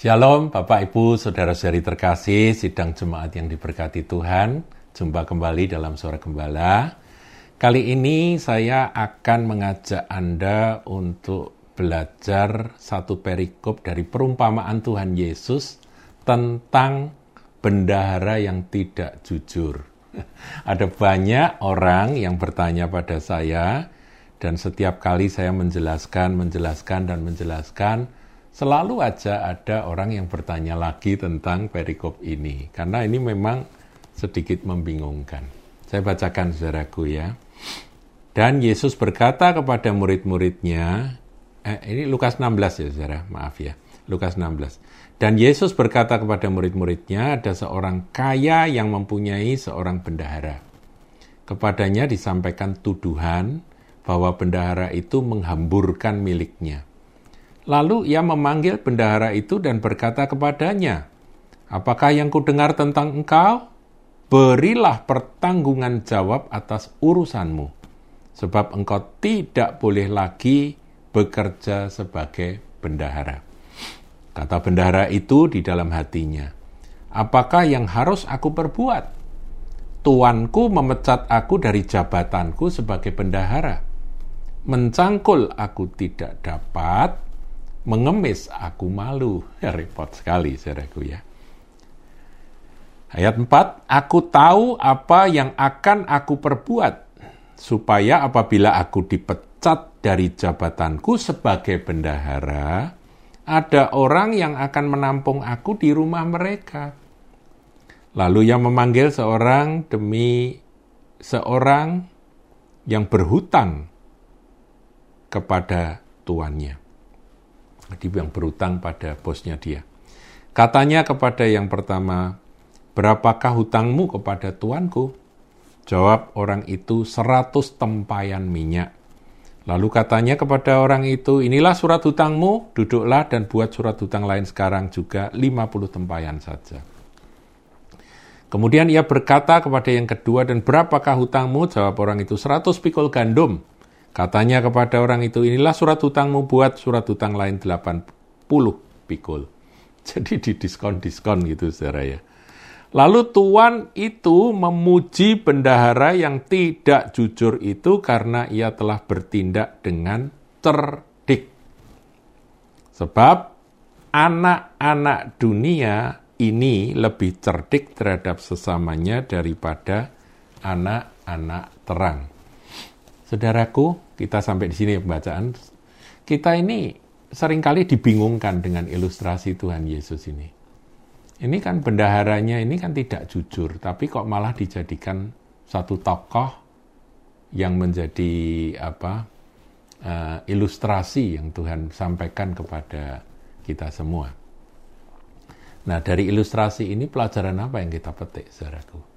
Shalom Bapak Ibu Saudara-saudari terkasih Sidang Jemaat yang diberkati Tuhan Jumpa kembali dalam Suara Gembala Kali ini saya akan mengajak Anda untuk belajar satu perikop dari perumpamaan Tuhan Yesus tentang bendahara yang tidak jujur. Ada banyak orang yang bertanya pada saya, dan setiap kali saya menjelaskan, menjelaskan, dan menjelaskan, selalu aja ada orang yang bertanya lagi tentang perikop ini. Karena ini memang sedikit membingungkan. Saya bacakan saudaraku ya. Dan Yesus berkata kepada murid-muridnya, eh, ini Lukas 16 ya saudara, maaf ya. Lukas 16. Dan Yesus berkata kepada murid-muridnya, ada seorang kaya yang mempunyai seorang bendahara. Kepadanya disampaikan tuduhan bahwa bendahara itu menghamburkan miliknya. Lalu ia memanggil bendahara itu dan berkata kepadanya, Apakah yang kudengar tentang engkau? Berilah pertanggungan jawab atas urusanmu, sebab engkau tidak boleh lagi bekerja sebagai bendahara. Kata bendahara itu di dalam hatinya, Apakah yang harus aku perbuat? Tuanku memecat aku dari jabatanku sebagai bendahara. Mencangkul aku tidak dapat, mengemis aku malu. Ya, repot sekali, saudaraku ya. Ayat 4, Aku tahu apa yang akan aku perbuat, supaya apabila aku dipecat dari jabatanku sebagai bendahara, ada orang yang akan menampung aku di rumah mereka. Lalu ia memanggil seorang demi seorang yang berhutang kepada tuannya. Yang berhutang pada bosnya dia. Katanya kepada yang pertama, berapakah hutangmu kepada tuanku? Jawab orang itu, seratus tempayan minyak. Lalu katanya kepada orang itu, inilah surat hutangmu, duduklah dan buat surat hutang lain sekarang juga 50 tempayan saja. Kemudian ia berkata kepada yang kedua, dan berapakah hutangmu? Jawab orang itu, 100 pikul gandum. Katanya kepada orang itu, inilah surat hutangmu, buat surat hutang lain 80 pikul. Jadi di diskon-diskon gitu saudara ya. Lalu Tuhan itu memuji bendahara yang tidak jujur itu karena ia telah bertindak dengan cerdik. Sebab anak-anak dunia ini lebih cerdik terhadap sesamanya daripada anak-anak terang. Saudaraku, kita sampai di sini pembacaan. Kita ini sering kali dibingungkan dengan ilustrasi Tuhan Yesus ini ini kan bendaharanya ini kan tidak jujur, tapi kok malah dijadikan satu tokoh yang menjadi apa uh, ilustrasi yang Tuhan sampaikan kepada kita semua. Nah dari ilustrasi ini pelajaran apa yang kita petik, saudaraku?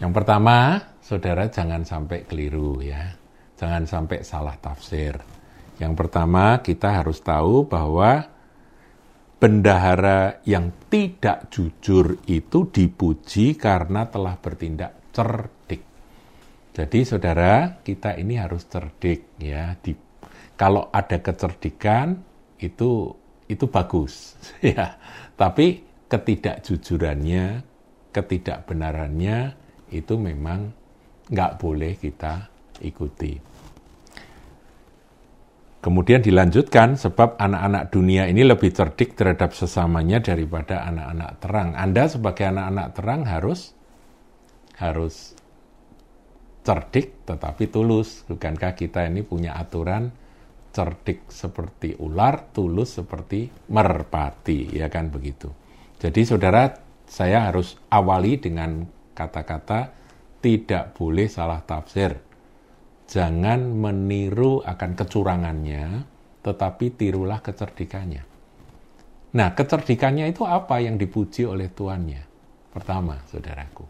Yang pertama, saudara jangan sampai keliru ya, jangan sampai salah tafsir. Yang pertama kita harus tahu bahwa bendahara yang tidak jujur itu dipuji karena telah bertindak cerdik. Jadi saudara, kita ini harus cerdik ya. Di, kalau ada kecerdikan itu itu bagus ya. Tapi ketidakjujurannya, ketidakbenarannya itu memang nggak boleh kita ikuti. Kemudian dilanjutkan sebab anak-anak dunia ini lebih cerdik terhadap sesamanya daripada anak-anak terang. Anda sebagai anak-anak terang harus harus cerdik tetapi tulus. Bukankah kita ini punya aturan cerdik seperti ular, tulus seperti merpati, ya kan begitu. Jadi saudara, saya harus awali dengan kata-kata tidak boleh salah tafsir jangan meniru akan kecurangannya, tetapi tirulah kecerdikannya. Nah, kecerdikannya itu apa yang dipuji oleh tuannya? Pertama, saudaraku,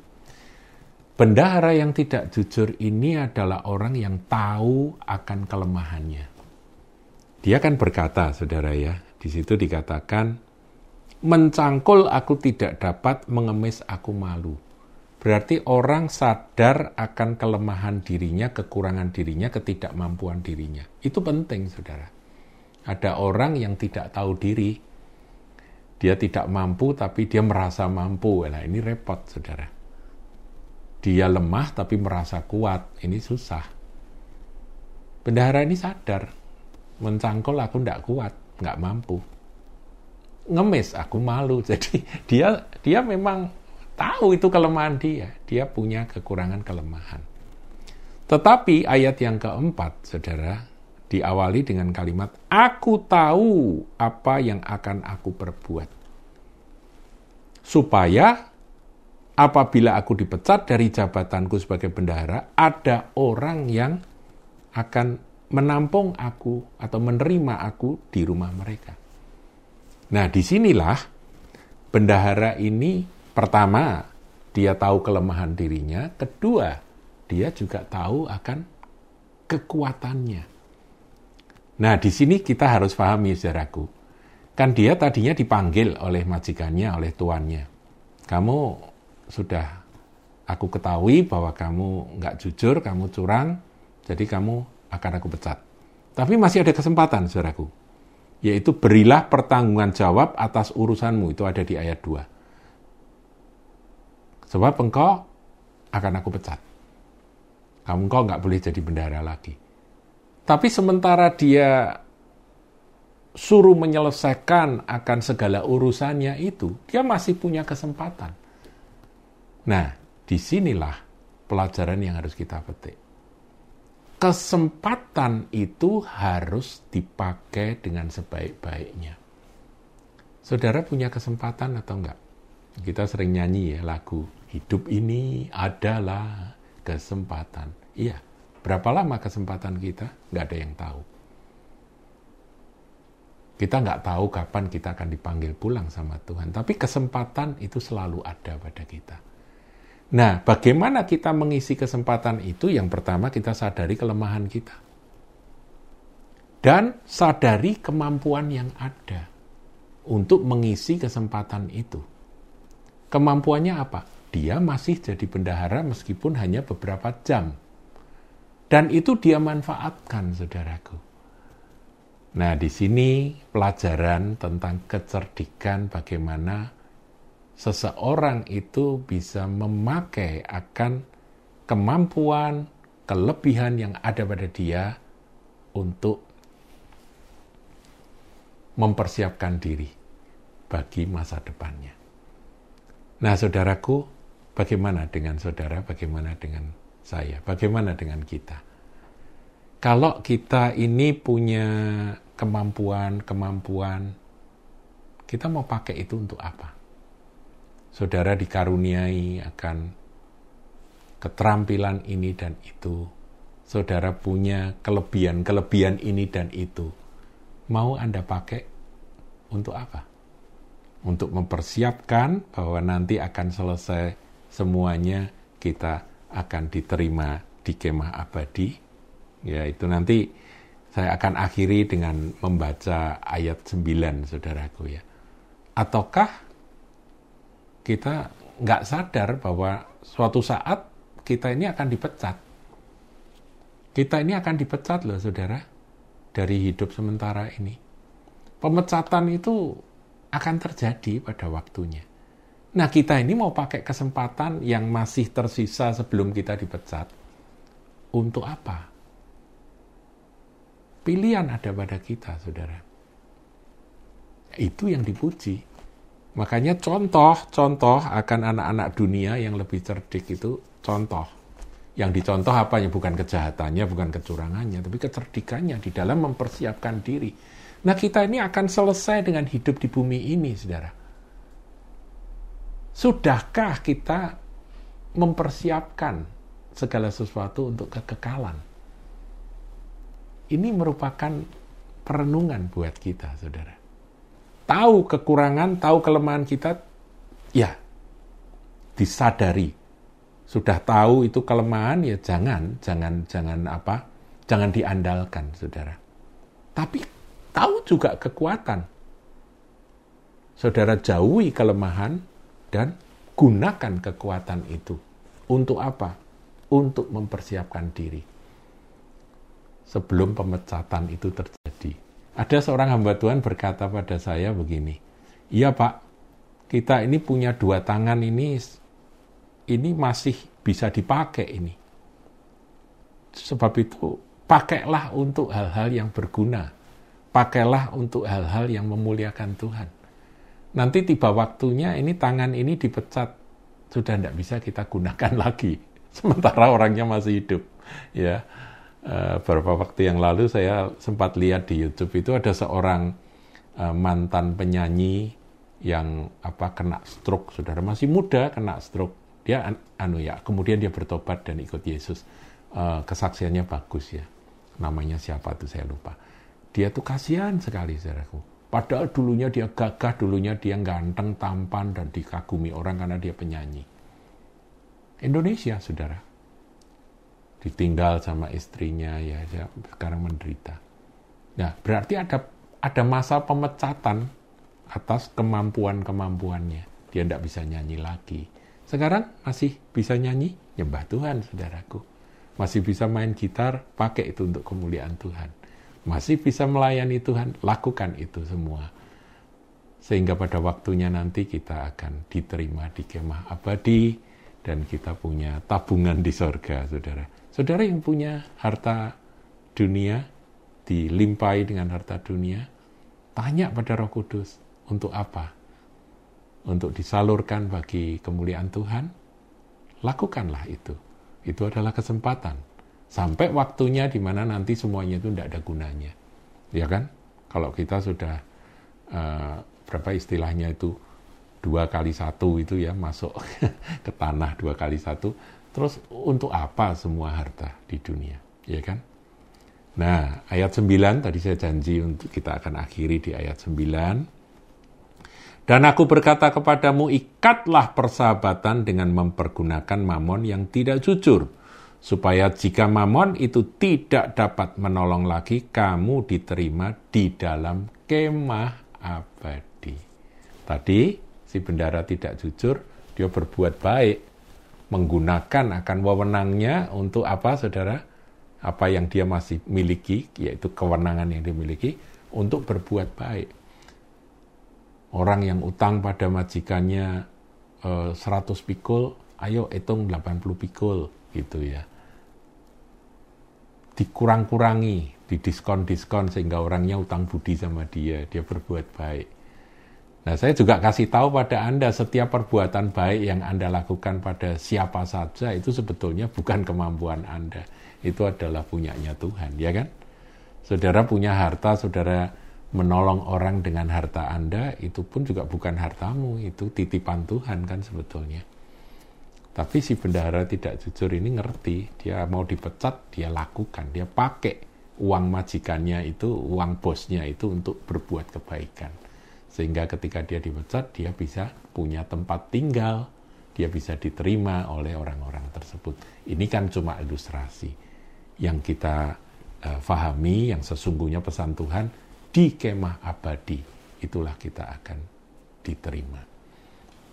bendahara yang tidak jujur ini adalah orang yang tahu akan kelemahannya. Dia kan berkata, saudara ya, di situ dikatakan, mencangkul aku tidak dapat, mengemis aku malu. Berarti orang sadar akan kelemahan dirinya, kekurangan dirinya, ketidakmampuan dirinya. Itu penting, saudara. Ada orang yang tidak tahu diri. Dia tidak mampu tapi dia merasa mampu. Nah, ini repot, Saudara. Dia lemah tapi merasa kuat. Ini susah. Bendahara ini sadar, mencangkul aku tidak kuat, nggak mampu. Ngemis, aku malu. Jadi dia dia memang tahu itu kelemahan dia. Dia punya kekurangan kelemahan. Tetapi ayat yang keempat, saudara, diawali dengan kalimat, Aku tahu apa yang akan aku perbuat. Supaya apabila aku dipecat dari jabatanku sebagai bendahara, ada orang yang akan menampung aku atau menerima aku di rumah mereka. Nah, di sinilah bendahara ini pertama, dia tahu kelemahan dirinya, kedua, dia juga tahu akan kekuatannya. Nah, di sini kita harus pahami, saudaraku. Kan dia tadinya dipanggil oleh majikannya, oleh tuannya. Kamu sudah aku ketahui bahwa kamu nggak jujur, kamu curang, jadi kamu akan aku pecat. Tapi masih ada kesempatan, saudaraku. Yaitu berilah pertanggungan jawab atas urusanmu. Itu ada di ayat 2. Sebab engkau akan aku pecat. Kamu engkau nggak boleh jadi bendahara lagi. Tapi sementara dia suruh menyelesaikan akan segala urusannya itu, dia masih punya kesempatan. Nah, di sinilah pelajaran yang harus kita petik. Kesempatan itu harus dipakai dengan sebaik-baiknya. Saudara punya kesempatan atau enggak? Kita sering nyanyi ya lagu, hidup ini adalah kesempatan. Iya, Berapa lama kesempatan kita? Nggak ada yang tahu. Kita nggak tahu kapan kita akan dipanggil pulang sama Tuhan. Tapi kesempatan itu selalu ada pada kita. Nah, bagaimana kita mengisi kesempatan itu? Yang pertama kita sadari kelemahan kita. Dan sadari kemampuan yang ada untuk mengisi kesempatan itu. Kemampuannya apa? Dia masih jadi bendahara meskipun hanya beberapa jam dan itu dia manfaatkan, saudaraku. Nah, di sini pelajaran tentang kecerdikan bagaimana seseorang itu bisa memakai akan kemampuan, kelebihan yang ada pada dia untuk mempersiapkan diri bagi masa depannya. Nah, saudaraku, bagaimana dengan saudara? Bagaimana dengan saya. Bagaimana dengan kita? Kalau kita ini punya kemampuan-kemampuan, kita mau pakai itu untuk apa? Saudara dikaruniai akan keterampilan ini dan itu. Saudara punya kelebihan-kelebihan ini dan itu. Mau Anda pakai untuk apa? Untuk mempersiapkan bahwa nanti akan selesai semuanya kita akan diterima di kemah abadi. Ya, itu nanti saya akan akhiri dengan membaca ayat 9, saudaraku ya. Ataukah kita nggak sadar bahwa suatu saat kita ini akan dipecat. Kita ini akan dipecat loh, saudara, dari hidup sementara ini. Pemecatan itu akan terjadi pada waktunya. Nah kita ini mau pakai kesempatan yang masih tersisa sebelum kita dipecat. Untuk apa? Pilihan ada pada kita, saudara. Itu yang dipuji. Makanya contoh-contoh akan anak-anak dunia yang lebih cerdik itu contoh. Yang dicontoh apanya? Bukan kejahatannya, bukan kecurangannya, tapi kecerdikannya di dalam mempersiapkan diri. Nah kita ini akan selesai dengan hidup di bumi ini, saudara Sudahkah kita mempersiapkan segala sesuatu untuk kekekalan? Ini merupakan perenungan buat kita, saudara. Tahu kekurangan, tahu kelemahan kita, ya, disadari. Sudah tahu itu kelemahan, ya jangan, jangan, jangan apa, jangan diandalkan, saudara. Tapi tahu juga kekuatan. Saudara jauhi kelemahan, dan gunakan kekuatan itu. Untuk apa? Untuk mempersiapkan diri. Sebelum pemecatan itu terjadi. Ada seorang hamba Tuhan berkata pada saya begini, iya Pak, kita ini punya dua tangan ini, ini masih bisa dipakai ini. Sebab itu, pakailah untuk hal-hal yang berguna. Pakailah untuk hal-hal yang memuliakan Tuhan. Nanti tiba waktunya ini tangan ini dipecat, sudah tidak bisa kita gunakan lagi. Sementara orangnya masih hidup. Ya, uh, beberapa waktu yang lalu saya sempat lihat di YouTube itu ada seorang uh, mantan penyanyi yang apa kena stroke, saudara masih muda kena stroke. Dia an, anu ya, kemudian dia bertobat dan ikut Yesus. Uh, kesaksiannya bagus ya. Namanya siapa tuh saya lupa. Dia tuh kasihan sekali, saudaraku. Padahal dulunya dia gagah, dulunya dia ganteng, tampan, dan dikagumi orang karena dia penyanyi. Indonesia, saudara ditinggal sama istrinya ya, ya sekarang menderita. Nah, berarti ada ada masa pemecatan atas kemampuan-kemampuannya. Dia tidak bisa nyanyi lagi. Sekarang masih bisa nyanyi, nyembah Tuhan, saudaraku. Masih bisa main gitar, pakai itu untuk kemuliaan Tuhan. Masih bisa melayani Tuhan, lakukan itu semua. Sehingga pada waktunya nanti kita akan diterima di kemah abadi, dan kita punya tabungan di sorga, saudara. Saudara yang punya harta dunia, dilimpahi dengan harta dunia, tanya pada roh kudus, untuk apa? Untuk disalurkan bagi kemuliaan Tuhan? Lakukanlah itu. Itu adalah kesempatan. Sampai waktunya di mana nanti semuanya itu tidak ada gunanya. Ya kan? Kalau kita sudah, uh, berapa istilahnya itu, dua kali satu itu ya masuk ke tanah dua kali satu Terus untuk apa semua harta di dunia? Ya kan? Nah, ayat 9 tadi saya janji untuk kita akan akhiri di ayat 9. Dan aku berkata kepadamu, ikatlah persahabatan dengan mempergunakan mamon yang tidak jujur, supaya jika mamon itu tidak dapat menolong lagi, kamu diterima di dalam kemah abadi. Tadi si bendara tidak jujur, dia berbuat baik, menggunakan akan wewenangnya untuk apa saudara? Apa yang dia masih miliki, yaitu kewenangan yang dimiliki, untuk berbuat baik. Orang yang utang pada majikannya eh, 100 pikul, ayo hitung 80 pikul, gitu ya. Dikurang-kurangi, didiskon-diskon sehingga orangnya utang budi sama dia, dia berbuat baik Nah, saya juga kasih tahu pada Anda setiap perbuatan baik yang Anda lakukan pada siapa saja itu sebetulnya bukan kemampuan Anda. Itu adalah punyanya Tuhan, ya kan? Saudara punya harta, saudara menolong orang dengan harta Anda, itu pun juga bukan hartamu, itu titipan Tuhan kan sebetulnya. Tapi si bendahara tidak jujur ini ngerti, dia mau dipecat, dia lakukan, dia pakai uang majikannya itu, uang bosnya itu untuk berbuat kebaikan sehingga ketika dia dipecat, dia bisa punya tempat tinggal, dia bisa diterima oleh orang-orang tersebut. Ini kan cuma ilustrasi. Yang kita uh, fahami, yang sesungguhnya pesan Tuhan, di kemah abadi, itulah kita akan diterima.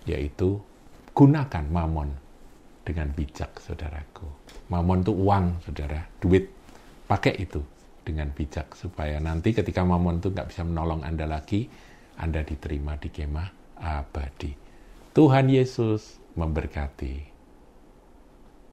Yaitu gunakan mamon dengan bijak, saudaraku. Mamon itu uang, saudara, duit. Pakai itu dengan bijak, supaya nanti ketika mamon itu nggak bisa menolong Anda lagi, anda diterima di kemah abadi. Tuhan Yesus memberkati.